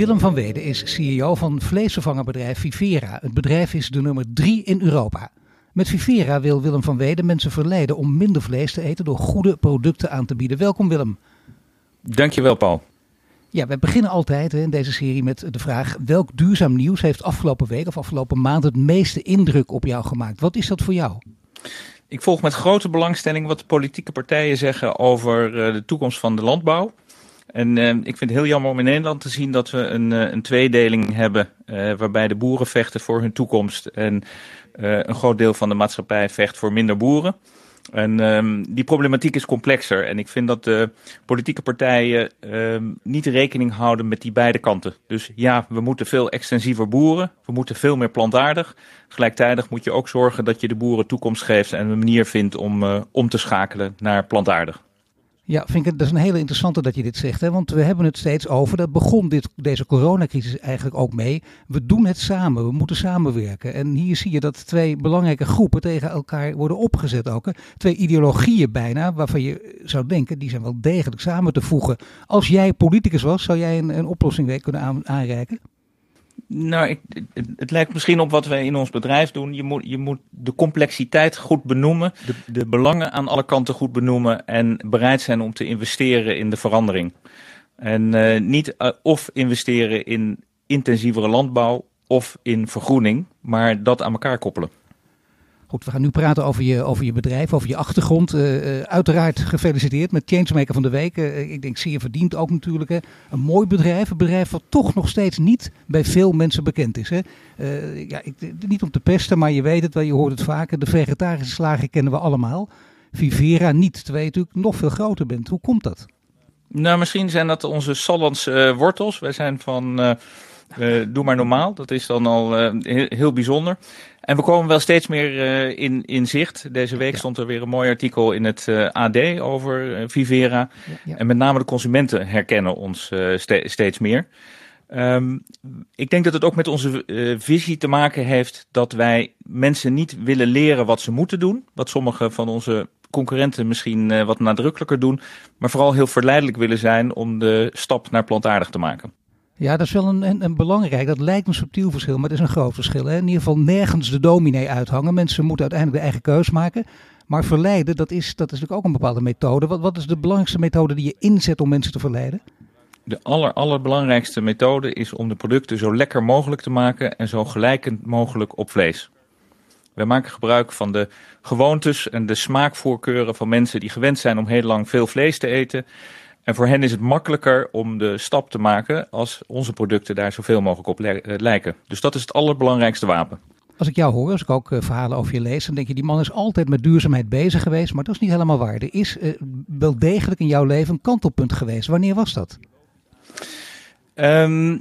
Willem van Weden is CEO van vleesvervangerbedrijf Vivera. Het bedrijf is de nummer drie in Europa. Met Vivera wil Willem van Weden mensen verleiden om minder vlees te eten door goede producten aan te bieden. Welkom Willem. Dankjewel Paul. Ja, we beginnen altijd in deze serie met de vraag: welk duurzaam nieuws heeft afgelopen week of afgelopen maand het meeste indruk op jou gemaakt? Wat is dat voor jou? Ik volg met grote belangstelling wat de politieke partijen zeggen over eh, de toekomst van de landbouw. En uh, ik vind het heel jammer om in Nederland te zien dat we een, uh, een tweedeling hebben. Uh, waarbij de boeren vechten voor hun toekomst. En een groot deel van de maatschappij vecht voor minder boeren. En um, die problematiek is complexer. En ik vind dat de politieke partijen um, niet rekening houden met die beide kanten. Dus ja, we moeten veel extensiever boeren. We moeten veel meer plantaardig. Gelijktijdig moet je ook zorgen dat je de boeren toekomst geeft en een manier vindt om om te schakelen naar plantaardig. Ja, vind ik, dat is een hele interessante dat je dit zegt. Hè? Want we hebben het steeds over, dat begon dit, deze coronacrisis eigenlijk ook mee. We doen het samen, we moeten samenwerken. En hier zie je dat twee belangrijke groepen tegen elkaar worden opgezet ook. Hè? Twee ideologieën bijna, waarvan je zou denken, die zijn wel degelijk samen te voegen. Als jij politicus was, zou jij een, een oplossing kunnen aan, aanreiken? Nou, ik, het, het, lijkt misschien op wat wij in ons bedrijf doen. Je moet, je moet de complexiteit goed benoemen, de, de belangen aan alle kanten goed benoemen en bereid zijn om te investeren in de verandering. En uh, niet uh, of investeren in intensievere landbouw of in vergroening, maar dat aan elkaar koppelen. Goed, we gaan nu praten over je, over je bedrijf, over je achtergrond. Uh, uh, uiteraard gefeliciteerd met Changemaker van de Week. Uh, ik denk zeer verdiend ook natuurlijk. Hè. Een mooi bedrijf, een bedrijf wat toch nog steeds niet bij veel mensen bekend is. Hè. ja, ik, niet om te pesten, maar je weet het wel, je hoort het vaker. De vegetarische slager kennen we allemaal. Vivera niet, terwijl je natuurlijk nog veel groter bent. Hoe komt dat? Nou, misschien zijn dat onze Sallandse wortels. Wij zijn van... Uh, doe maar normaal. Dat is dan al uh, heel, heel, bijzonder. En we komen wel steeds meer uh, in, in zicht. Deze week stond er weer een mooi artikel in het AD over Vivera. Ja, ja. En met name de consumenten herkennen ons ste steeds meer. Um, ik denk dat het ook met onze visie te maken heeft dat wij mensen niet willen leren wat ze moeten doen. Wat sommige van onze concurrenten misschien wat nadrukkelijker doen. Maar vooral heel verleidelijk willen zijn om de stap naar plantaardig te maken. Ja, dat is wel een, een, belangrijk. Dat lijkt een subtiel verschil, maar het is een groot verschil. Hè? In ieder geval nergens de dominee uithangen. Mensen moeten uiteindelijk de eigen keus maken. Maar verleiden, dat is, dat is natuurlijk ook een bepaalde methode. Wat, wat is de belangrijkste methode die je inzet om mensen te verleiden? De aller, allerbelangrijkste methode is om de producten zo lekker mogelijk te maken en zo gelijkend mogelijk op vlees. Wij maken gebruik van de gewoontes en de smaakvoorkeuren van mensen die gewend zijn om heel lang veel vlees te eten. En voor hen is het makkelijker om de stap te maken als onze producten daar zoveel mogelijk op lijken. Dus dat is het allerbelangrijkste wapen. Als ik jou hoor, als ik ook uh, verhalen over je lees, dan denk je die man is altijd met duurzaamheid bezig geweest. Maar dat is niet helemaal waar. Er is uh, wel degelijk in jouw leven een kantelpunt geweest. Wanneer was dat? Um,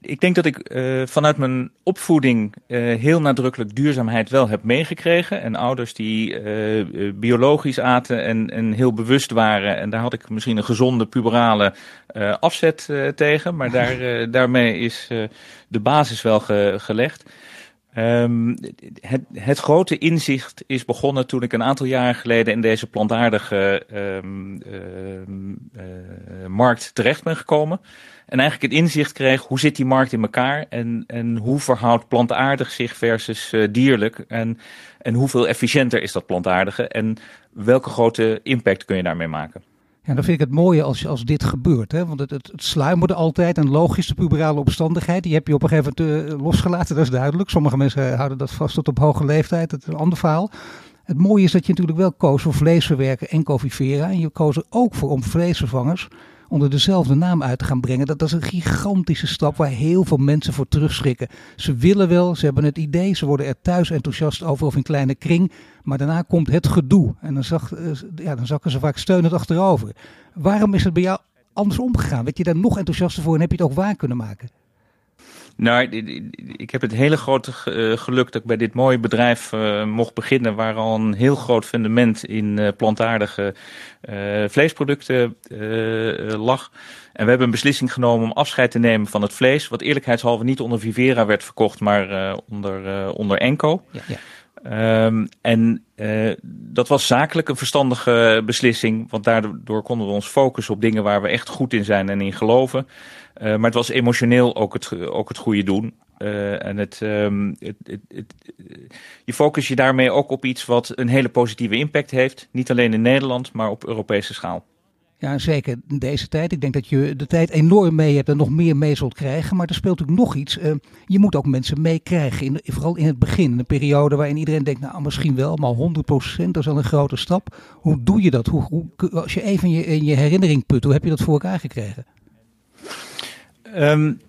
ik denk dat ik uh, vanuit mijn opvoeding uh, heel nadrukkelijk duurzaamheid wel heb meegekregen. En ouders die uh, biologisch aten en, en heel bewust waren. En daar had ik misschien een gezonde puberale afzet tegen. Maar daar, daarmee is de basis wel ge, gelegd. Um, het, het, grote inzicht is begonnen toen ik een aantal jaren geleden in deze plantaardige um, uh, markt terecht ben gekomen. En eigenlijk het inzicht kreeg hoe zit die markt in elkaar en, en hoe verhoudt plantaardig zich versus uh, dierlijk. En, en hoeveel efficiënter is dat plantaardige en welke grote impact kun je daarmee maken. Ja, dan vind ik het mooie als, als dit gebeurt. Hè? Want het, het, het sluimerde altijd een logische puberale opstandigheid. Die heb je op een gegeven moment uh, losgelaten, dat is duidelijk. Sommige mensen houden dat vast tot op hoge leeftijd. Dat is een ander verhaal. Het mooie is dat je natuurlijk wel koos voor vleesverwerken en covifera. En je koos er ook voor om vleesvervangers onder dezelfde naam uit te gaan brengen. Dat, is een gigantische stap waar heel veel mensen voor terugschrikken. Ze willen wel, ze hebben het idee, ze worden er thuis enthousiast over of in kleine kring. Maar daarna komt het gedoe. En dan, zag, ja, dan zakken ze vaak steunend achterover. Waarom is het bij jou anders omgegaan? Werd je daar nog enthousiaster voor en heb je het ook waar kunnen maken? Nou, ik heb het hele grote geluk dat ik bij dit mooie bedrijf mocht beginnen, waar al een heel groot fundament in plantaardige vleesproducten lag. En we hebben een beslissing genomen om afscheid te nemen van het vlees, wat eerlijkheidshalve niet onder Vivera werd verkocht, maar onder, onder Enco. Ja, ja. Um, en uh, dat was zakelijk een verstandige beslissing, want daardoor konden we ons focussen op dingen waar we echt goed in zijn en in geloven. Uh, maar het was emotioneel ook het, ook het goede doen. Uh, en het, um, het, het, het, je focus je daarmee ook op iets wat een hele positieve impact heeft. Niet alleen in Nederland, maar op Europese schaal. Ja, zeker in deze tijd. Ik denk dat je de tijd enorm mee hebt en nog meer mee zult krijgen. Maar er speelt natuurlijk nog iets. Uh, je moet ook mensen meekrijgen. Vooral in het begin. In een periode waarin iedereen denkt, nou misschien wel, maar 100% dat is al een grote stap. Hoe doe je dat? Hoe, hoe, als je even in je, in je herinnering put, hoe heb je dat voor elkaar gekregen? Um,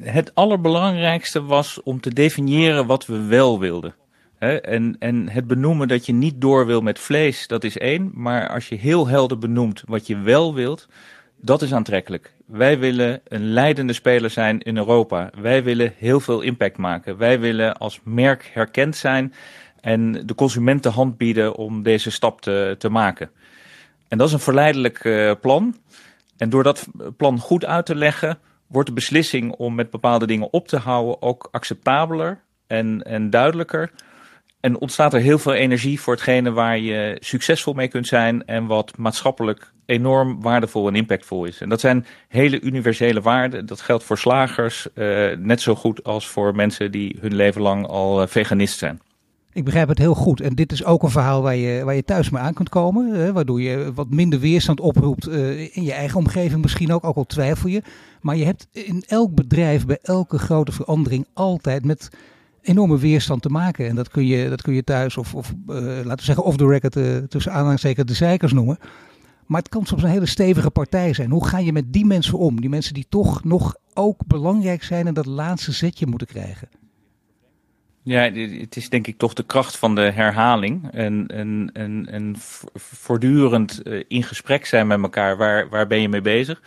het allerbelangrijkste was om te definiëren wat we wel wilden en, en het benoemen dat je niet door wil met vlees, dat is één. Maar als je heel helder benoemt wat je wel wilt, dat is aantrekkelijk. Wij willen een leidende speler zijn in Europa. Wij willen heel veel impact maken. Wij willen als merk herkend zijn en de consument de hand bieden om deze stap te, te maken. En dat is een verleidelijk uh, plan. En door dat plan goed uit te leggen, wordt de beslissing om met bepaalde dingen op te houden ook acceptabeler en, en duidelijker. En ontstaat er heel veel energie voor hetgene waar je succesvol mee kunt zijn en wat maatschappelijk enorm waardevol en impactvol is. En dat zijn hele universele waarden. Dat geldt voor slagers uh, net zo goed als voor mensen die hun leven lang al uh, veganist zijn. Ik begrijp het heel goed. En dit is ook een verhaal waar je, waar je thuis mee aan kunt komen. Hè, waardoor je wat minder weerstand oproept uh, in je eigen omgeving misschien ook, ook al twijfel je. Maar je hebt in elk bedrijf, bij elke grote verandering, altijd met enorme weerstand te maken. En dat kun je, dat kun je thuis of, of uh, laten we zeggen off the record uh, tussen aanhalingstekens de zeikers noemen. Maar het kan soms een hele stevige partij zijn. Hoe ga je met die mensen om? Die mensen die toch nog ook belangrijk zijn en dat laatste zetje moeten krijgen. Ja, het is denk ik toch de kracht van de herhaling. En, en, en, en voortdurend uh, in gesprek zijn met elkaar. Waar, waar ben je mee bezig?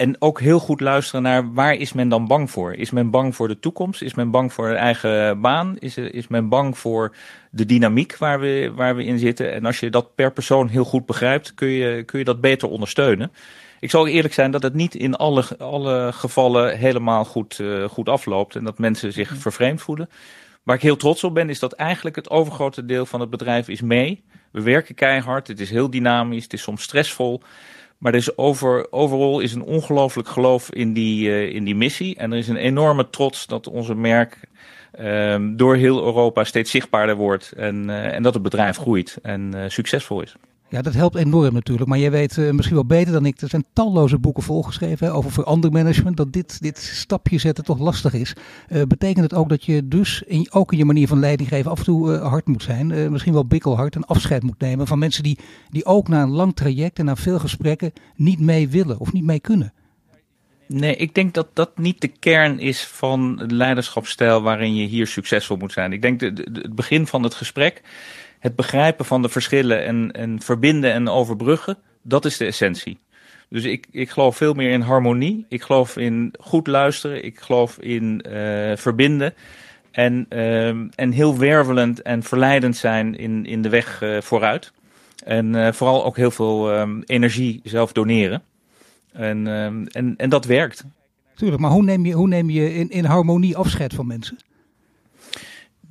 En ook heel goed luisteren naar waar is men dan bang voor? Is men bang voor de toekomst? Is men bang voor de eigen baan? Is, is men bang voor de dynamiek waar we, waar we in zitten? En als je dat per persoon heel goed begrijpt, kun je, kun je dat beter ondersteunen. Ik zal eerlijk zijn dat het niet in alle, alle gevallen helemaal goed, uh, goed afloopt en dat mensen zich mhm. vervreemd voelen. Waar ik heel trots op ben, is dat eigenlijk het overgrote deel van het bedrijf is mee. We werken keihard, het is heel dynamisch, het is soms stressvol. Maar er is over, overal is een ongelooflijk geloof in die, uh, in die missie. En er is een enorme trots dat onze merk um, door heel Europa steeds zichtbaarder wordt. En, uh, en dat het bedrijf groeit en uh, succesvol is. Ja, dat helpt enorm natuurlijk. Maar jij weet uh, misschien wel beter dan ik. Er zijn talloze boeken volgeschreven over verandermanagement. Dat dit, dit stapje zetten toch lastig is. Uh, betekent het ook dat je dus in, ook in je manier van leiding geven af en toe uh, hard moet zijn. misschien wel bikkelhard en afscheid moet nemen van mensen die, die ook na een lang traject en na veel gesprekken niet mee willen of niet mee kunnen. Nee, ik denk dat dat niet de kern is van de leiderschapsstijl waarin je hier succesvol moet zijn. Ik denk de, de, het begin van het gesprek het begrijpen van de verschillen en, en verbinden en overbruggen, dat is de essentie. Dus ik, ik geloof veel meer in harmonie. Ik geloof in goed luisteren. Ik geloof in uh, verbinden. En, uh, en heel wervelend en verleidend zijn in, in de weg uh, vooruit. En uh, vooral ook heel veel um, energie zelf doneren. En, um, en, en dat werkt. Tuurlijk, maar hoe neem je, hoe neem je in, in harmonie afscheid van mensen?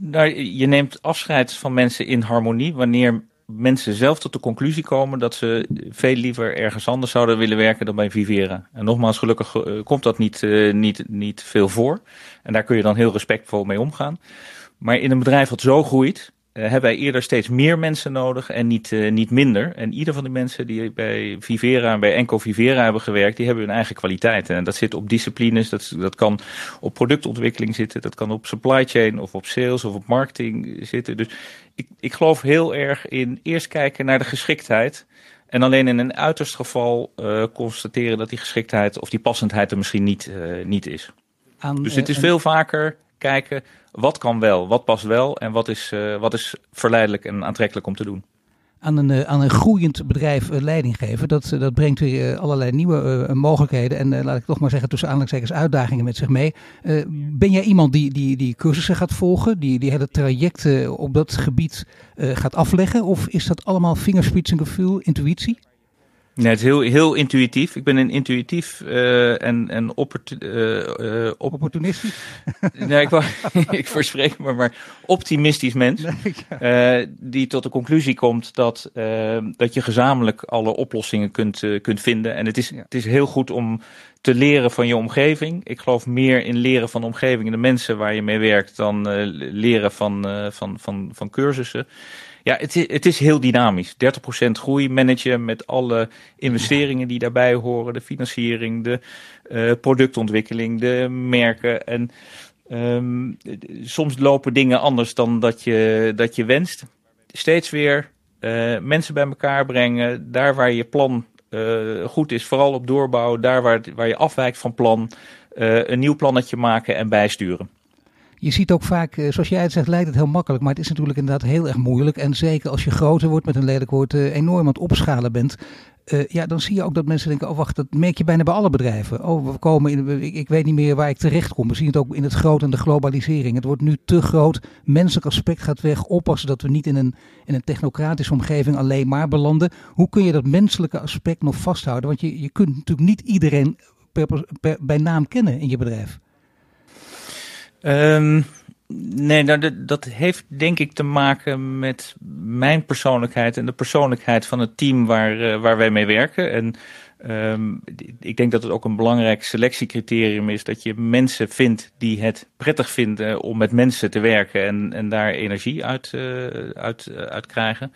Nou, je neemt afscheid van mensen in harmonie wanneer mensen zelf tot de conclusie komen dat ze veel liever ergens anders zouden willen werken dan bij Vivera. En nogmaals, gelukkig uh, komt dat niet, uh, niet, niet veel voor. En daar kun je dan heel respectvol mee omgaan. Maar in een bedrijf wat zo groeit, hebben wij eerder steeds meer mensen nodig en niet, uh, niet minder. En ieder van de mensen die bij Vivera en bij Enco Vivera hebben gewerkt, die hebben hun eigen kwaliteiten. En dat zit op disciplines, dat, dat kan op productontwikkeling zitten, dat kan op supply chain of op sales of op marketing zitten. Dus ik, ik geloof heel erg in eerst kijken naar de geschiktheid. En alleen in een uiterst geval uh, constateren dat die geschiktheid of die passendheid er misschien niet, niet is. Aan, dus het is veel vaker kijken wat kan wel, wat past wel en wat is, uh, wat is verleidelijk en aantrekkelijk om te doen. aan een, eh, aan een groeiend bedrijf eh, leiding geven. Dat, dat brengt weer allerlei nieuwe mogelijkheden. En laat ik toch maar zeggen, tussen aanhalingstekens uitdagingen met zich mee. ben jij iemand die, die, die cursussen gaat volgen, die, die hele trajecten op dat gebied gaat afleggen? Of is dat allemaal vingerspitsengevoel, intuïtie? Nee, het is heel, heel intuïtief. Ik ben een intuïtief uh, en, en opportu uh, uh, op opportunistisch. nee, ik, ik verspreek me maar optimistisch mens. Nee, die tot de conclusie komt dat, dat je gezamenlijk alle oplossingen kunt, kunt vinden. En het is, het is heel goed om te leren van je omgeving. Ik geloof meer in leren van de omgeving en de mensen waar je mee werkt dan leren van, van, van, van cursussen. Ja, het is, het is heel dynamisch. 30% groei managen met alle investeringen die daarbij horen. De financiering, de uh, productontwikkeling, de merken. En um, soms lopen dingen anders dan dat je, dat je wenst. Steeds weer uh, mensen bij elkaar brengen. Daar waar je plan uh, goed is, vooral op doorbouwen. Daar waar, waar je afwijkt van plan. een nieuw plannetje maken en bijsturen. Je ziet ook vaak, eh, zoals jij het zegt, lijkt het heel makkelijk, maar het is natuurlijk inderdaad heel erg moeilijk. En zeker als je groter wordt met een lelijk woord, uh, enorm aan het opschalen bent. Uh, ja, dan zie je ook dat mensen denken, oh wacht, dat merk je bijna bij alle bedrijven. Oh, we komen in, ik, ik, weet niet meer waar ik terecht kom. We zien het ook in het groot en de globalisering. Het wordt nu te groot. Menselijk aspect gaat weg. Oppassen dat we niet in een, in een technocratische omgeving alleen maar belanden. Hoe kun je dat menselijke aspect nog vasthouden? Want je, je kunt natuurlijk niet iedereen per, per, bij naam kennen in je bedrijf. Um, nee, nou, dat, heeft denk ik te maken met mijn persoonlijkheid en de persoonlijkheid van het team waar, uh, waar wij mee werken. En um, ik denk dat het ook een belangrijk selectiecriterium is dat je mensen vindt die het prettig vinden om met mensen te werken en, en daar energie uit, uh, uit, uh, uit krijgen.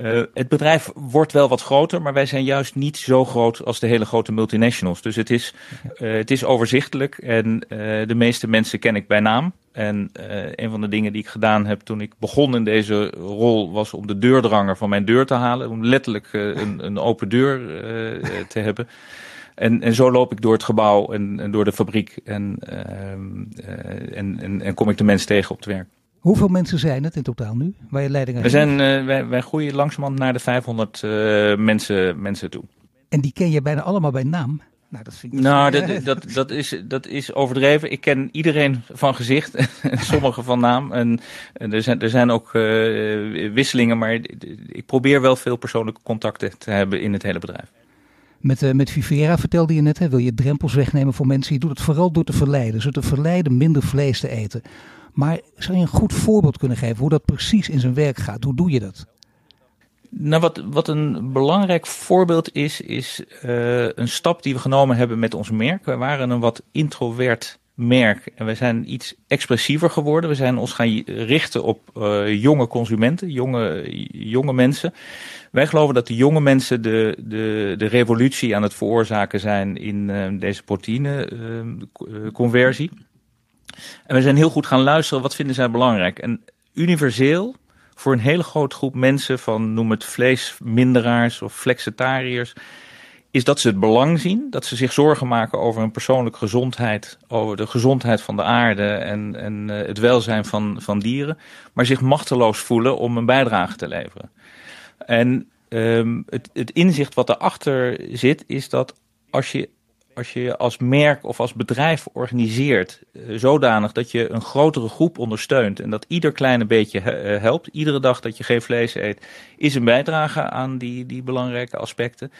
Uh, het bedrijf wordt wel wat groter, maar wij zijn juist niet zo groot als de hele grote multinationals. Dus het is, uh, het is overzichtelijk en uh, de meeste mensen ken ik bij naam. En een van de dingen die ik gedaan heb toen ik begon in deze rol was om de deurdranger van mijn deur te halen. Om letterlijk een, een open deur te hebben. En, en zo loop ik door het gebouw en, en door de fabriek en, ehm, en, en, en kom ik de mensen tegen op het werk. Hoeveel mensen zijn het in totaal nu, waar je leiding aan We zijn, uh, wij, wij groeien langzamerhand naar de 500 uh, eh, mensen, mensen toe. En die ken je bijna allemaal bij naam? Nou, dat, vind ik nou dat, dat, dat, is, dat is overdreven. Ik ken iedereen van gezicht en sommigen van naam. En, en, er, zijn, er zijn ook uh, wisselingen, maar ik probeer wel veel persoonlijke contacten te hebben in het hele bedrijf. Met, uh, met Vivera vertelde je net, hè, wil je drempels wegnemen voor mensen. Je doet het vooral door te verleiden. Ze te verleiden minder vlees te eten. Maar zou je een goed voorbeeld kunnen geven hoe dat precies in zijn werk gaat? Hoe doe je dat? Nou, wat, wat een belangrijk voorbeeld is, is uh, een stap die we genomen hebben met ons merk. We waren een wat introvert merk en we zijn iets expressiever geworden. We zijn ons gaan richten op uh, jonge consumenten, jonge, jonge mensen. Wij geloven dat de jonge mensen de, de, de revolutie aan het veroorzaken zijn in uh, deze proteïneconversie. En we zijn heel goed gaan luisteren, wat vinden zij belangrijk? En universeel, voor een hele grote groep mensen van, noem het vleesminderaars of flexitariërs, is dat ze het belang zien, dat ze zich zorgen maken over hun persoonlijke gezondheid, over de gezondheid van de aarde en, en uh, het welzijn van, van dieren, maar zich machteloos voelen om een bijdrage te leveren. En um, het, het inzicht wat erachter zit, is dat als je als je je als merk of als bedrijf organiseert uh, zodanig dat je een grotere groep ondersteunt en dat ieder kleine beetje uh, helpt, iedere dag dat je geen vlees eet, is een bijdrage aan die, die belangrijke aspecten,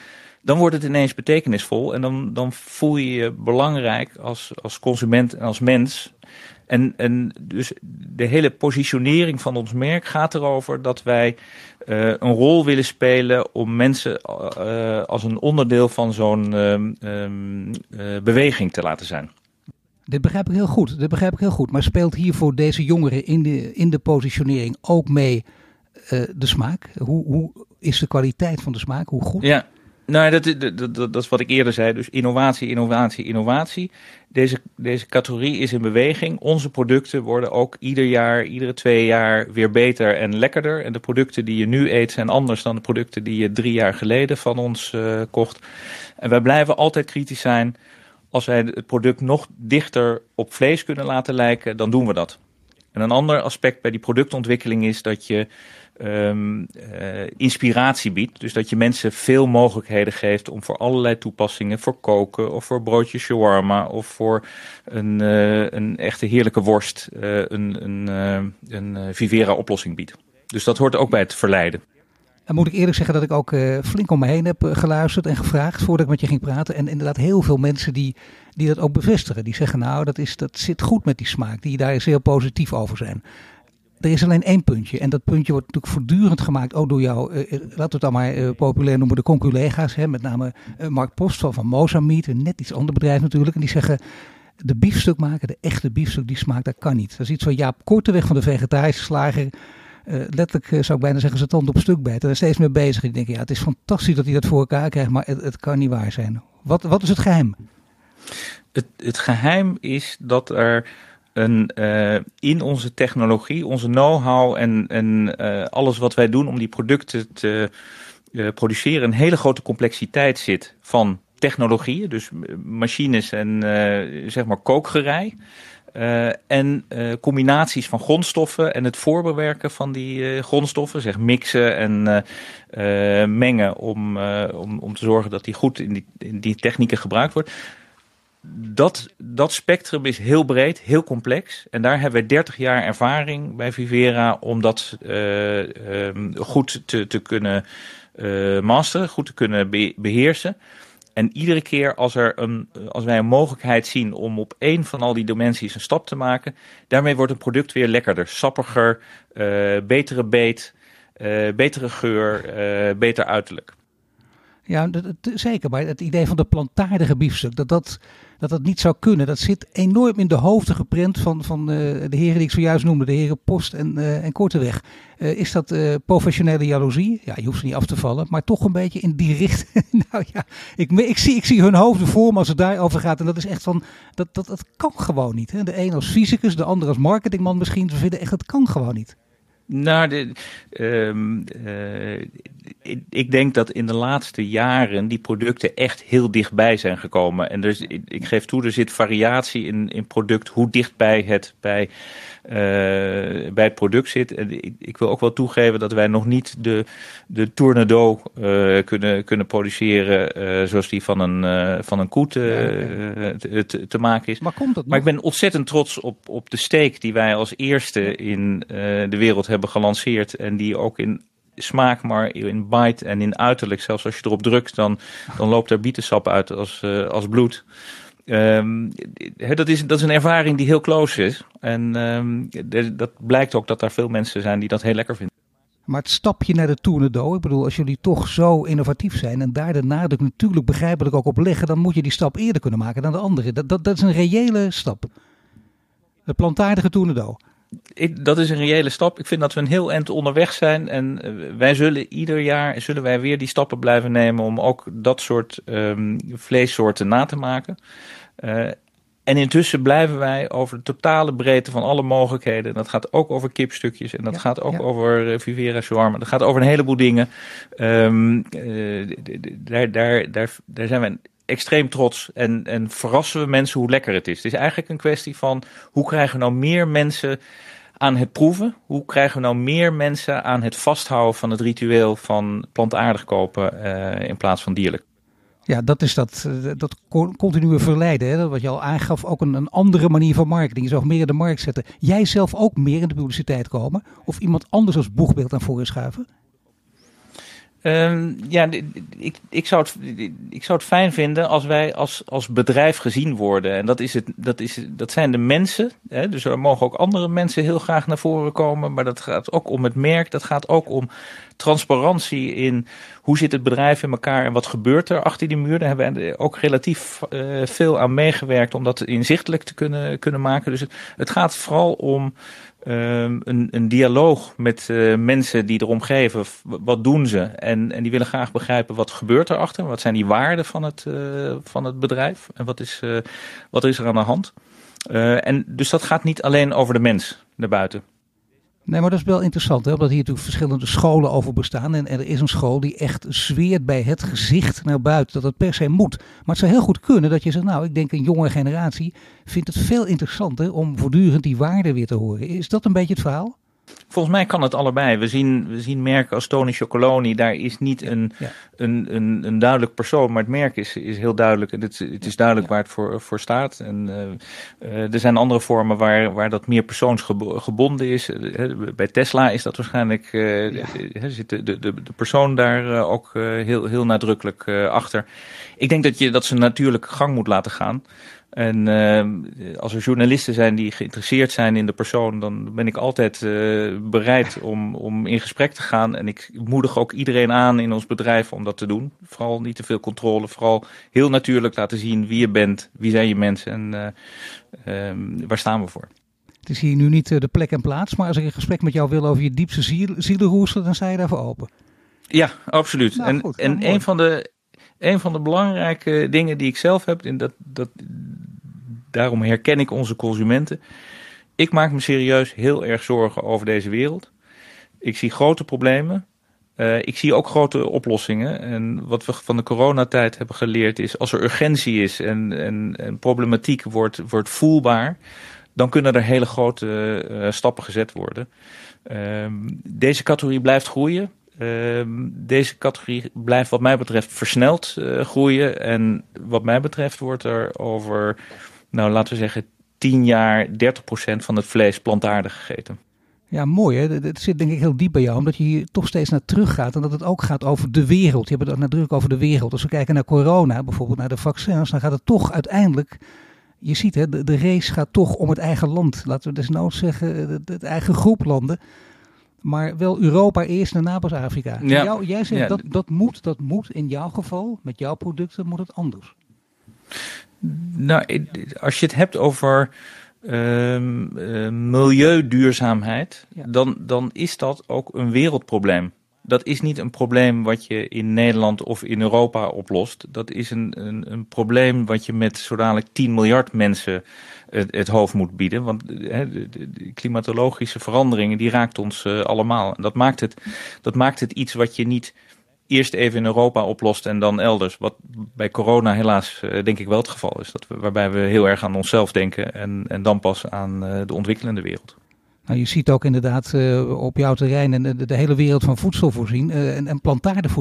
dan wordt het ineens betekenisvol en dan, dan voel je je belangrijk als, als consument en als mens. En, en dus de hele positionering van ons merk gaat erover dat wij uh, een rol willen spelen om mensen uh, als een onderdeel van zo'n uh, beweging te laten zijn. Dit begrijp ik heel goed. Dit begrijp ik heel goed. Maar speelt hier voor deze jongeren in de, in de positionering ook mee de smaak? Hoe, hoe is de kwaliteit van de smaak? Hoe goed? Ja, nou, dat, dat, dat, dat, is wat ik eerder zei. Dus innovatie, innovatie, innovatie. Deze, deze categorie is in beweging. Onze producten worden ook ieder jaar, iedere twee jaar weer beter en lekkerder. En de producten die je nu eet zijn anders dan de producten die je drie jaar geleden van ons uh, kocht. En wij blijven altijd kritisch zijn. Als wij het product nog dichter op vlees kunnen laten lijken, dan doen we dat. En een ander aspect bij die productontwikkeling is dat je um, inspiratie biedt. Dus dat je mensen veel mogelijkheden geeft om voor allerlei toepassingen, voor koken of voor broodjes shawarma of voor een, uh, een echte heerlijke worst, uh, een, een, een Vivera oplossing biedt. Dus dat hoort ook bij het verleiden. En moet ik eerlijk zeggen dat ik ook flink om me heen heb geluisterd en gevraagd voordat ik met je ging praten. En inderdaad heel veel mensen die, die dat ook bevestigen. Die zeggen nou dat, is, dat zit goed met die smaak. Die daar zeer positief over zijn. Er is alleen één puntje. En dat puntje wordt natuurlijk voortdurend gemaakt, ook door jou, uh, laten we het dan maar uh, populair noemen, de conculega's. Met name Mark Post van, Mozambique, een net iets ander bedrijf natuurlijk. En die zeggen, de biefstuk maken, de echte biefstuk, die smaakt, dat kan niet. Dat is iets van Jaap Korteweg van de vegetarische slager. letterlijk zou ik bijna zeggen, zijn tand op stuk bijten. Daar is steeds mee bezig. Ik denk, ja, het is fantastisch dat hij dat voor elkaar krijgt, maar het, het kan niet waar zijn. Wat, wat is het geheim? Het, het geheim is dat er een, uh, in onze technologie, onze know-how en, en uh, alles wat wij doen om die producten te uh, produceren, een hele grote complexiteit zit van technologieën, dus machines en zeg maar kookgerei. en combinaties van grondstoffen en het voorbewerken van die grondstoffen, zeg mixen en mengen om, om, om te zorgen dat die goed in die, in die technieken gebruikt wordt dat, dat spectrum is heel breed, heel complex. En daar hebben we 30 jaar ervaring bij Vivera om dat uh, um, goed te, te kunnen uh, masteren, goed te kunnen be beheersen. En iedere keer als, er een, als wij een mogelijkheid zien om op één van al die dimensies een stap te maken, daarmee wordt een product weer lekkerder, sappiger, uh, betere beet, betere geur, beter uiterlijk. Ja, dat, zeker. Maar het idee van de plantaardige biefstuk, dat dat, dat dat niet zou kunnen, dat zit enorm in de hoofden geprent van, van uh, de heren die ik zojuist noemde, de heren Post en, uh, en Korteweg. Uh, is dat professionele jaloezie? Ja, je hoeft ze niet af te vallen, maar toch een beetje in die richting. nou ja, ik, ik, zie, ik zie hun hoofden voor me als het daarover gaat. En dat is echt van, dat, dat, dat kan gewoon niet. Hè? De een als fysicus, de ander als marketingman misschien. Ze vinden echt, dat kan gewoon niet. Nou, de, um, uh, ik, ik, denk dat in de laatste jaren die producten echt heel dichtbij zijn gekomen. En dus, ik, ik geef toe, er zit variatie in, in product, hoe dichtbij het bij, uh, bij het product zit. En ik, ik, wil ook wel toegeven dat wij nog niet de, de Tournedo uh, kunnen, kunnen produceren zoals die van een, van een koe te, te, te, maken is. Maar, komt dat maar ik ben ontzettend trots op, op de steek die wij als eerste in de wereld hebben gelanceerd. En die ook in smaak, maar in bite en in uiterlijk. Zelfs als je erop drukt, dan, dan loopt er bietensap uit als, uh, als bloed. Um, dat, is, dat is een ervaring die heel close is. En um, dat blijkt ook dat er veel mensen zijn die dat heel lekker vinden. Maar het stapje naar de Tournedo, ik bedoel, als jullie toch zo innovatief zijn en daar de nadruk natuurlijk begrijpelijk ook op leggen, dan moet je die stap eerder kunnen maken dan de andere. Dat, dat, dat is een reële stap. De plantaardige Tournedo ik, dat is een reële stap. Ik vind dat we een heel eind onderweg zijn. En eh, wij zullen ieder jaar zullen wij weer die stappen blijven nemen om ook dat soort um, vleessoorten na te maken. Uh, en intussen blijven wij over de totale breedte van alle mogelijkheden. Dat gaat ook over kipstukjes en dat gaat ook over Vivera shawarma. Dat gaat over een heleboel dingen. Um, uh, daar, daar, daar, daar zijn we extreem trots en, en verrassen we mensen hoe lekker het is. Het is eigenlijk een kwestie van hoe krijgen we nou meer mensen aan het proeven? Hoe krijgen we nou meer mensen aan het vasthouden van het ritueel van plantaardig kopen uh, in plaats van dierlijk? Ja, dat is dat, eh, dat continue verleiden. Hè? Wat je al aangaf, ook een, een andere manier van marketing. Je zou meer in de markt zetten. Jij zelf ook meer in de publiciteit komen? Of iemand anders als boegbeeld aan voren schuiven? Um, ja, ik, ik, zou het, ik zou het fijn vinden als wij als, als bedrijf gezien worden. En dat, is het, dat, is, dat zijn de mensen. Hè? Dus er mogen ook andere mensen heel graag naar voren komen. Maar dat gaat ook om het merk. Dat gaat ook om transparantie in hoe zit het bedrijf in elkaar en wat gebeurt er achter die muur. Daar hebben we ook relatief uh, veel aan meegewerkt om dat inzichtelijk te kunnen, kunnen maken. Dus het, het gaat vooral om um, een, een dialoog met uh, mensen die erom geven. Wat doen ze? En, en die willen graag begrijpen wat gebeurt erachter. Wat zijn die waarden van het, uh, van het bedrijf? En wat is, wat is er aan de hand? en dus dat gaat niet alleen over de mens naar buiten. Nee, maar dat is wel interessant, hè? omdat hier natuurlijk verschillende scholen over bestaan. En er is een school die echt zweert bij het gezicht naar buiten, dat het per se moet. Maar het zou heel goed kunnen dat je zegt, nou, ik denk een jonge generatie vindt het veel interessanter om voortdurend die waarden weer te horen. Is dat een beetje het verhaal? Volgens mij kan het allebei. We zien, we zien merken als Tony Chocoloni. Daar is niet een, een, een, een, duidelijk persoon, maar het merk is, is heel duidelijk. En het, het is duidelijk waar het voor, voor staat. En uh, er zijn andere vormen waar, waar dat meer persoonsgebonden is. bij Tesla is dat waarschijnlijk. Uh, zit de, de, de persoon daar ook heel, heel nadrukkelijk achter. Ik denk dat je dat ze natuurlijk gang moet laten gaan. En uh, als er journalisten zijn die geïnteresseerd zijn in de persoon, dan ben ik altijd uh, bereid om, om in gesprek te gaan. En ik moedig ook iedereen aan in ons bedrijf om dat te doen. Vooral niet te veel controle, vooral heel natuurlijk laten zien wie je bent, wie zijn je mensen en uh, waar staan we voor. Het is hier nu niet de plek en plaats, maar als ik een gesprek met jou wil over je diepste ziel, dan sta je daarvoor open. Ja, absoluut. Nou, en goed, en nou, een van de een van de belangrijke dingen die ik zelf heb, en dat, dat, daarom herken ik onze consumenten. Ik maak me serieus heel erg zorgen over deze wereld. Ik zie grote problemen. Uh, ik zie ook grote oplossingen. En wat we van de coronatijd hebben geleerd is, als er urgentie is en, en, problematiek wordt, wordt voelbaar, dan kunnen er hele grote uh, stappen gezet worden. Uh, deze categorie blijft groeien. Ehm, deze categorie blijft wat mij betreft versneld uh, groeien. En wat mij betreft wordt er over, nou laten we zeggen, 10 jaar 30% van het vlees plantaardig gegeten. Ja, mooi hè. Het zit denk ik heel diep bij jou, omdat je hier toch steeds naar terug gaat. En dat het ook gaat over de wereld. Je hebt het nadruk over de wereld. Als we kijken naar corona, bijvoorbeeld naar de vaccins, dan gaat het toch uiteindelijk je ziet, hè, de, race gaat toch om het eigen land. Laten we desnoods zeggen, het, het eigen groep landen maar wel Europa eerst en daarna pas Afrika. Ja. jij zegt dat, dat moet, dat moet in jouw geval, met jouw producten, moet het anders. Nou, als je het hebt over uh, milieuduurzaamheid, dan, dan is dat ook een wereldprobleem. Dat is niet een probleem wat je in Nederland of in Europa oplost. Dat is een, een, een probleem wat je met zo dadelijk 10 miljard mensen het, het hoofd moet bieden. Want de, de, klimatologische veranderingen die raakt ons uh, allemaal. En dat maakt, het, dat maakt het iets wat je niet eerst even in Europa oplost en dan elders. Wat bij corona helaas uh, denk ik wel het geval is. Dat we, waarbij we heel erg aan onszelf denken en, en dan pas aan uh, de ontwikkelende wereld. Nou, je ziet ook inderdaad uh, op jouw terrein en de, hele wereld van voedsel voorzien en, en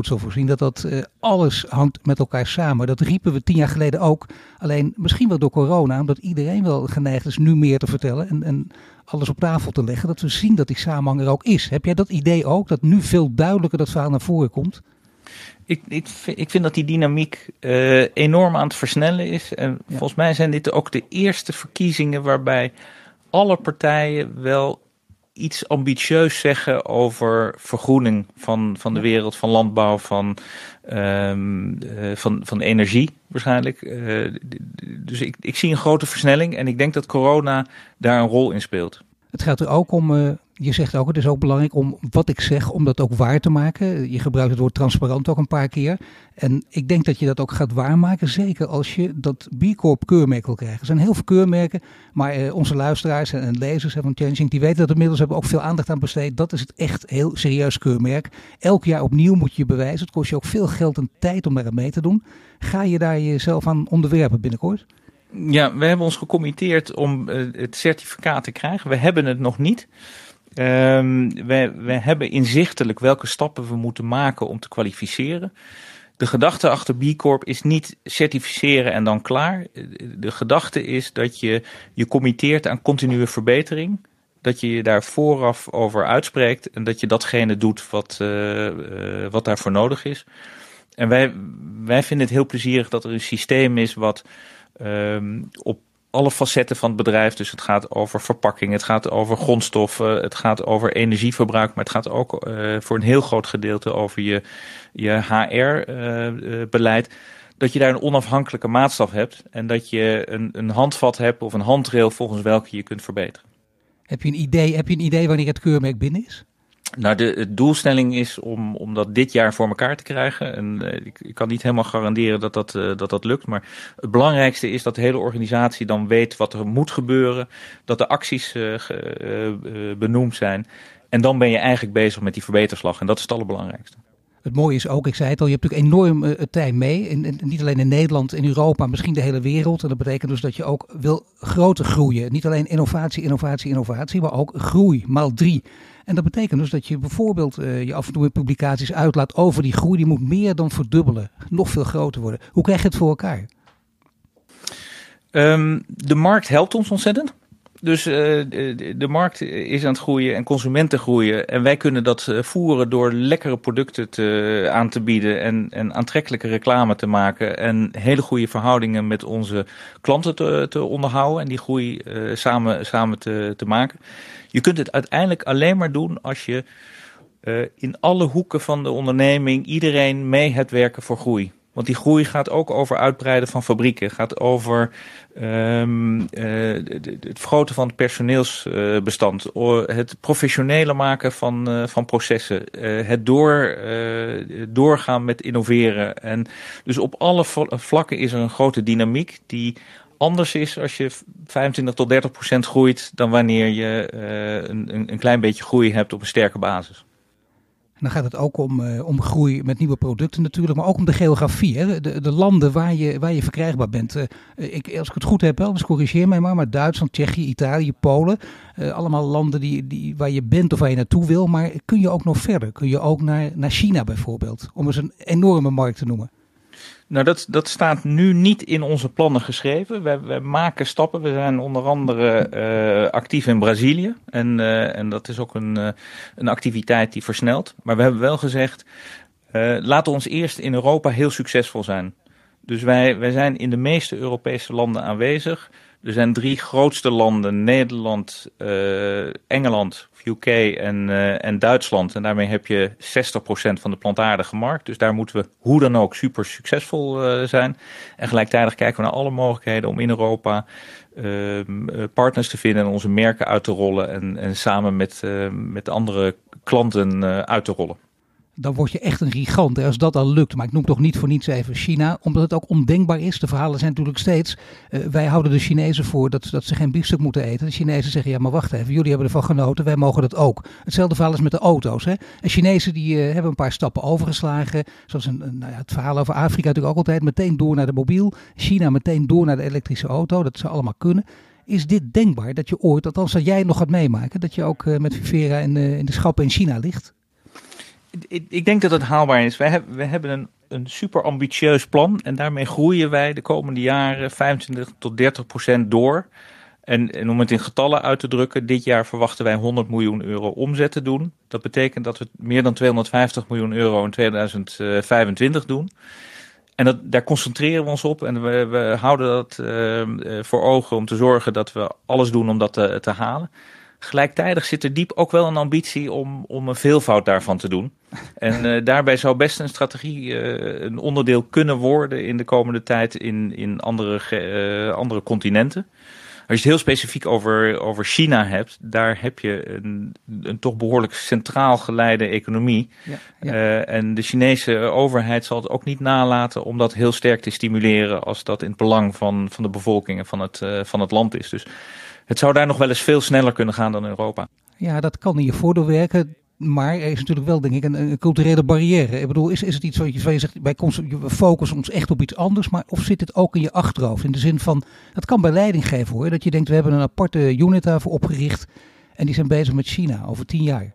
voorzien, dat dat alles hangt met elkaar samen. Dat riepen we tien jaar geleden ook. Alleen misschien wel door corona, omdat iedereen wel geneigd is nu meer te vertellen en, en alles op tafel te leggen, dat we zien dat die samenhang er ook is. Heb jij dat idee ook, dat nu veel duidelijker dat verhaal naar voren komt? Ik, ik, ik, vind dat die dynamiek enorm aan het versnellen is. En ja. volgens mij zijn dit ook de eerste verkiezingen waarbij alle partijen wel iets ambitieus zeggen over vergroening van, van de wereld, van landbouw, van, um, uh, van, van energie waarschijnlijk. Uh, dus ik, ik zie een grote versnelling en ik denk dat corona daar een rol in speelt. Het gaat er ook om je zegt ook, het is ook belangrijk om wat ik zeg, om dat ook waar te maken. Je gebruikt het woord transparant ook een paar keer. En ik denk dat je dat ook gaat waarmaken, zeker als je dat B Corp keurmerk wil krijgen. Er zijn heel veel keurmerken, maar eh, onze luisteraars en, lezers van Changing, die weten dat inmiddels hebben ook veel aandacht aan besteed. Dat is het echt heel serieus keurmerk. Elk jaar opnieuw moet je bewijzen. Het kost je ook veel geld en tijd om daar mee te doen. Ga je daar jezelf aan onderwerpen binnenkort? Ja, we hebben ons gecommitteerd om uh, het certificaat te krijgen. We hebben het nog niet. Um, we, we hebben inzichtelijk welke stappen we moeten maken om te kwalificeren. De gedachte achter B Corp is niet certificeren en dan klaar. De gedachte is dat je je committeert aan continue verbetering. Dat je je daar vooraf over uitspreekt en dat je datgene doet wat, uh, wat daarvoor nodig is. En wij, wij vinden het heel plezierig dat er een systeem is wat um, op alle facetten van het bedrijf. Dus het gaat over verpakking, het gaat over grondstoffen, het gaat over energieverbruik, maar het gaat ook uh, voor een heel groot gedeelte over je, je HR-beleid. Uh, dat je daar een onafhankelijke maatstaf hebt en dat je een, een handvat hebt of een handrail volgens welke je kunt verbeteren. Heb je een idee, heb je een idee wanneer het keurmerk binnen is? Nou, de, doelstelling is om, om dat dit jaar voor elkaar te krijgen. En uh, ik, kan niet helemaal garanderen dat dat, uh, dat dat lukt. Maar het belangrijkste is dat de hele organisatie dan weet wat er moet gebeuren. Dat de acties ge, benoemd zijn. En dan ben je eigenlijk bezig met die verbeterslag. En dat is het allerbelangrijkste. Het mooie is ook, ik zei het al, je hebt natuurlijk enorm tijd mee. Niet alleen in Nederland, in Europa, misschien de hele wereld. En dat betekent dus dat je ook wil groter groeien. Niet alleen innovatie, innovatie, innovatie, maar ook groei, maal drie. En dat betekent dus dat je bijvoorbeeld je af en toe publicaties uitlaat over die groei. Die moet meer dan verdubbelen, nog veel groter worden. Hoe krijg je het voor elkaar? Um, de markt helpt ons ontzettend. Dus uh, de, markt is aan het groeien en consumenten groeien. En wij kunnen dat uh, voeren door lekkere producten te, aan te bieden en, en aantrekkelijke reclame te maken. En hele goede verhoudingen met onze klanten te, te onderhouden en die groei samen, samen te, te maken. Je kunt het uiteindelijk alleen maar doen als je in alle hoeken van de onderneming iedereen mee hebt werken voor groei. Want die groei gaat ook over uitbreiden van fabrieken. Gaat over um, uh, het vergroten van het personeelsbestand. het professionele maken van, uh, van processen. Het door, doorgaan met innoveren. En dus op alle vlakken is er een grote dynamiek die anders is als je 25 tot 30 procent groeit. dan wanneer je een, een klein beetje groei hebt op een sterke basis dan gaat het ook om, uh, om groei met nieuwe producten natuurlijk, maar ook om de geografie. Hè? De, de landen waar je, waar je verkrijgbaar bent. Uh, ik, als ik het goed heb, dus corrigeer mij maar, maar Duitsland, Tsjechië, Italië, Polen. Allemaal landen die, die, waar je bent of waar je naartoe wil. Maar kun je ook nog verder? Kun je ook naar, naar China bijvoorbeeld? Om eens een enorme markt te noemen. Nou, dat, dat staat nu niet in onze plannen geschreven. We, we maken stappen. We zijn onder andere uh, actief in Brazilië. En, uh, en dat is ook een, uh, een activiteit die versnelt. Maar we hebben wel gezegd, laten we ons eerst in Europa heel succesvol zijn. Dus wij, wij zijn in de meeste Europese landen aanwezig. Er zijn drie grootste landen, Nederland, Engeland, UK en, uh, en Duitsland. En daarmee heb je 60% van de plantaardige markt. Dus daar moeten we hoe dan ook super succesvol uh, zijn. En gelijktijdig kijken we naar alle mogelijkheden om in Europa uh, partners te vinden en onze merken uit te rollen. En, en samen met, met andere klanten uit te rollen dan word je echt een gigant. Als dat al lukt. Maar ik noem toch niet voor niets even China. Omdat het ook ondenkbaar is. De verhalen zijn natuurlijk steeds. Uh, wij houden de Chinezen voor dat, dat ze geen biefstuk moeten eten. De Chinezen zeggen ja maar wacht even. Jullie hebben ervan genoten. Wij mogen dat ook. Hetzelfde verhaal is met de auto's. Hè. En Chinezen die uh, hebben een paar stappen overgeslagen. Zoals een, nou ja, het verhaal over Afrika natuurlijk ook altijd. Meteen door naar de mobiel. China meteen door naar de elektrische auto. Dat zou allemaal kunnen. Is dit denkbaar dat je ooit, althans dat jij nog gaat meemaken, dat je ook uh, met Vivera in, in de schappen in China ligt? Ik, denk dat het haalbaar is. We, hebben, we hebben een, een super ambitieus plan en daarmee groeien wij de komende jaren 25 tot 30 procent door. En, en, om het in getallen uit te drukken, dit jaar verwachten wij 100 miljoen euro omzet te doen. Dat betekent dat we meer dan 250 miljoen euro in 2025 doen. En dat, daar concentreren we ons op en we, we houden dat uh, voor ogen om te zorgen dat we alles doen om dat te halen. Gelijktijdig zit er diep ook wel een ambitie om, om een veelvoud daarvan te doen. En uh, daarbij zou best een strategie uh, een onderdeel kunnen worden in de komende tijd in, in andere, uh, andere continenten. Als je het heel specifiek over, over China hebt, daar heb je een, een toch behoorlijk centraal geleide economie. Ja, ja. en de Chinese overheid zal het ook niet nalaten om dat heel sterk te stimuleren als dat in het belang van, van de bevolking en van het, van het land is. Dus het zou daar nog wel eens veel sneller kunnen gaan dan Europa. Ja, dat kan in je voordeel werken. Maar er is natuurlijk wel, denk ik, een, een culturele barrière. Ik bedoel, is, is het iets wat je, je zegt, wij focussen ons echt op iets anders, maar of zit het ook in je achterhoofd? In de zin van, dat kan bij leiding geven hoor, dat je denkt, we hebben een aparte unit daarvoor opgericht en die zijn bezig met China over tien jaar.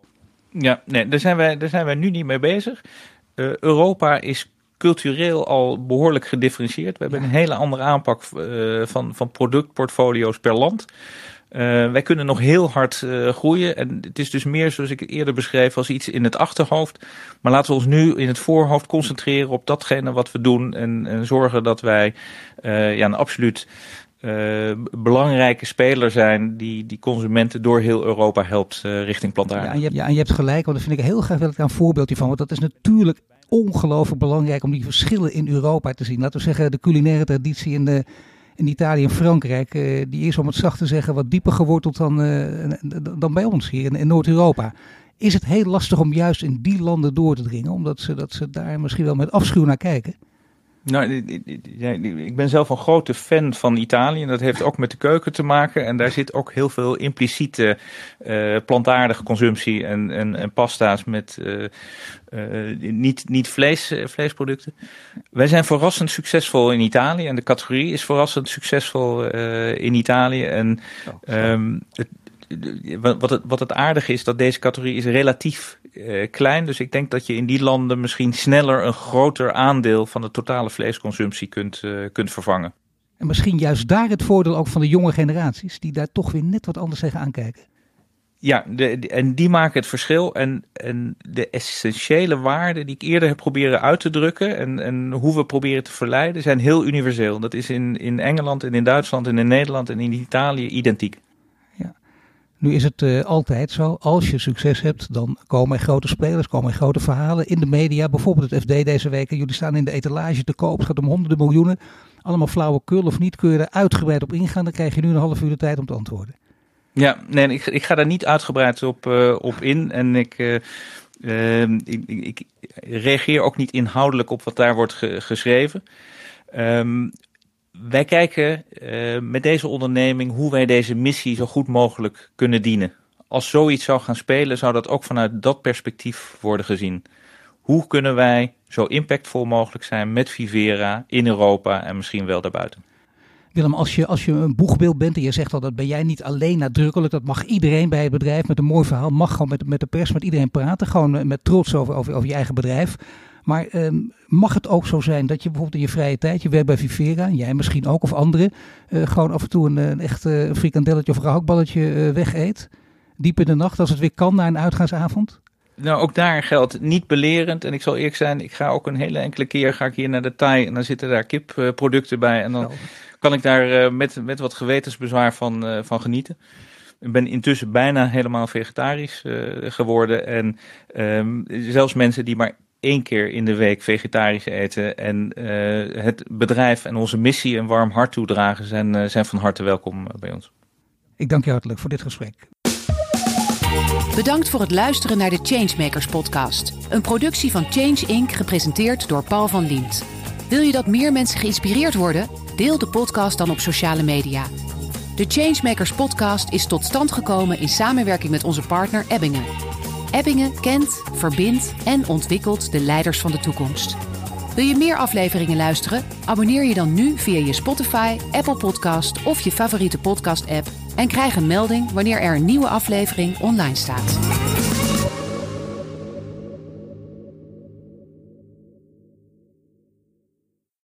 Ja, nee, daar zijn wij, daar zijn wij nu niet mee bezig. Uh, Europa is cultureel al behoorlijk gedifferentieerd. We hebben een hele andere aanpak uh, van, van productportfolio's per land. Uh, wij kunnen nog heel hard uh, groeien. En het is dus meer, zoals ik eerder beschreef, als iets in het achterhoofd. Maar laten we ons nu in het voorhoofd concentreren op datgene wat we doen. En, en zorgen dat wij uh, ja, een absoluut belangrijke speler zijn die, die consumenten door heel Europa helpt richting plantaardig. Ja, en je, ja, en je hebt gelijk, want dat vind ik heel graag wil ik daar een voorbeeldje van. Want dat is natuurlijk ongelooflijk belangrijk om die verschillen in Europa te zien. Laten we zeggen, de culinaire traditie in, de, in Italië en Frankrijk, uh, die is om het zacht te zeggen wat dieper geworteld dan, uh, dan bij ons hier in, in Noord-Europa. Is het heel lastig om juist in die landen door te dringen, omdat ze, dat ze daar misschien wel met afschuw naar kijken? Nou, ik ben zelf een grote fan van Italië. En dat heeft ook met de keuken te maken. En daar zit ook heel veel impliciete uh, plantaardige consumptie en, en, en pasta's met uh, uh, niet, niet vlees, vleesproducten. Wij zijn verrassend succesvol in Italië. En de categorie is verrassend succesvol in Italië. En oh, um, het, wat, het, wat het aardige is, dat deze categorie is relatief uh, klein. Dus ik denk dat je in die landen misschien sneller een groter aandeel van de totale vleesconsumptie kunt, uh, kunt vervangen. En misschien juist daar het voordeel ook van de jonge generaties, die daar toch weer net wat anders tegen aankijken. Ja, de, en die maken het verschil. En, en de essentiële waarden die ik eerder heb proberen uit te drukken en, en hoe we proberen te verleiden, zijn heel universeel. Dat is in, in Engeland en in Duitsland en in Nederland en in Italië identiek. Nu is het uh, altijd zo, als je succes hebt, dan komen er grote spelers, komen er grote verhalen in de media. Bijvoorbeeld het FD deze week. Jullie staan in de etalage te koop, het gaat om honderden miljoenen. Allemaal flauwekul of niet, kun je er uitgebreid op ingaan, dan krijg je nu een half uur de tijd om te antwoorden. Ja, nee, ik, ik ga daar niet uitgebreid op, uh, op in. En ik, uh, ik, reageer ook niet inhoudelijk op wat daar wordt ge geschreven. Um, wij kijken uh, met deze onderneming hoe wij deze missie zo goed mogelijk kunnen dienen. Als zoiets zou gaan spelen, zou dat ook vanuit dat perspectief worden gezien. Hoe kunnen wij zo impactvol mogelijk zijn met Vivera in Europa en misschien wel daarbuiten? Willem, als je, als je een boegbeeld bent en je zegt al dat ben jij niet alleen nadrukkelijk, dat mag iedereen bij het bedrijf met een mooi verhaal, mag gewoon met, met de pers, met iedereen praten, gewoon met trots over, over je eigen bedrijf. Maar eh, mag het ook zo zijn dat je bijvoorbeeld in je vrije tijd, je werkt bij Vivera, jij misschien ook of anderen, uh, gewoon af en toe een, een echt uh, frikandelletje of een gehaktballetje weg eet? Diep in de nacht, als het weer kan, na een uitgaansavond? Nou, ook daar geldt niet belerend. En ik zal eerlijk zijn, ik ga ook een hele enkele keer ga ik hier naar de Thai en dan zitten daar kipproducten bij. En dan oh kan ik daar uh, met, met wat gewetensbezwaar van, uh, van genieten. Ik ben intussen bijna helemaal vegetarisch uh, geworden. En um, zelfs mensen die maar één keer in de week vegetarisch eten en het bedrijf en onze missie een warm hart toedragen, zijn, zijn van harte welkom bij ons. Ik dank je hartelijk voor dit gesprek. Bedankt voor het luisteren naar de Changemakers podcast. Een productie van Change Inc. gepresenteerd door Paul van Liemt. Wil je dat meer mensen geïnspireerd worden? Deel de podcast dan op sociale media. De Changemakers podcast is tot stand gekomen in samenwerking met onze partner Ebbingen. Ebbingen kent, verbindt en ontwikkelt de leiders van de toekomst. Wil je meer afleveringen luisteren? Abonneer je dan nu via je Spotify, Apple Podcast of je favoriete podcast-app en krijg een melding wanneer er een nieuwe aflevering online staat.